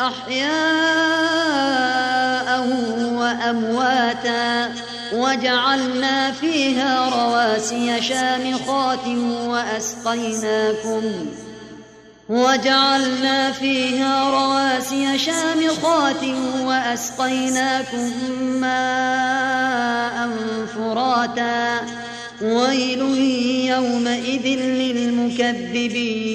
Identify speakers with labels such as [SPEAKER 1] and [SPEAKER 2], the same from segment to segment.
[SPEAKER 1] أحياء وأمواتا وجعلنا فيها رواسي شامخات وأسقيناكم وجعلنا فيها رواسي شامخات وأسقيناكم ماء فراتا ويل يومئذ للمكذبين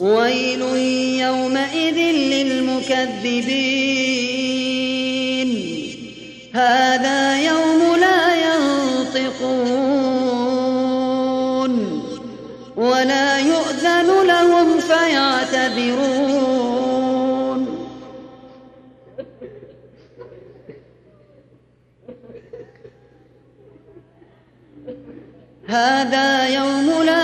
[SPEAKER 1] ويل يومئذ للمكذبين. هذا يوم لا ينطقون ولا يؤذن لهم فيعتذرون هذا يوم لا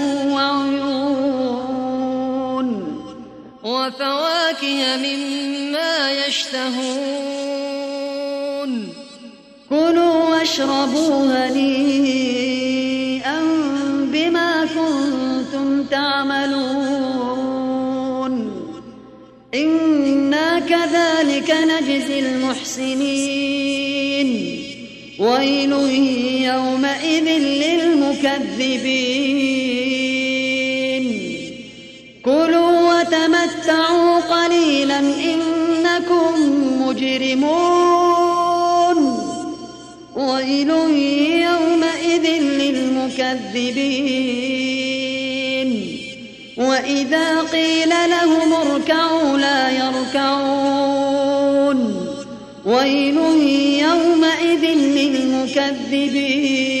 [SPEAKER 1] وفواكه مما يشتهون. كلوا واشربوا هنيئا بما كنتم تعملون. إنا كذلك نجزي المحسنين. ويل يومئذ للمكذبين. كلوا وتمتعوا قليلا إنكم مجرمون. ويل يومئذ للمكذبين. وإذا قيل لهم اركعوا لا يركعون. ويل يومئذ للمكذبين.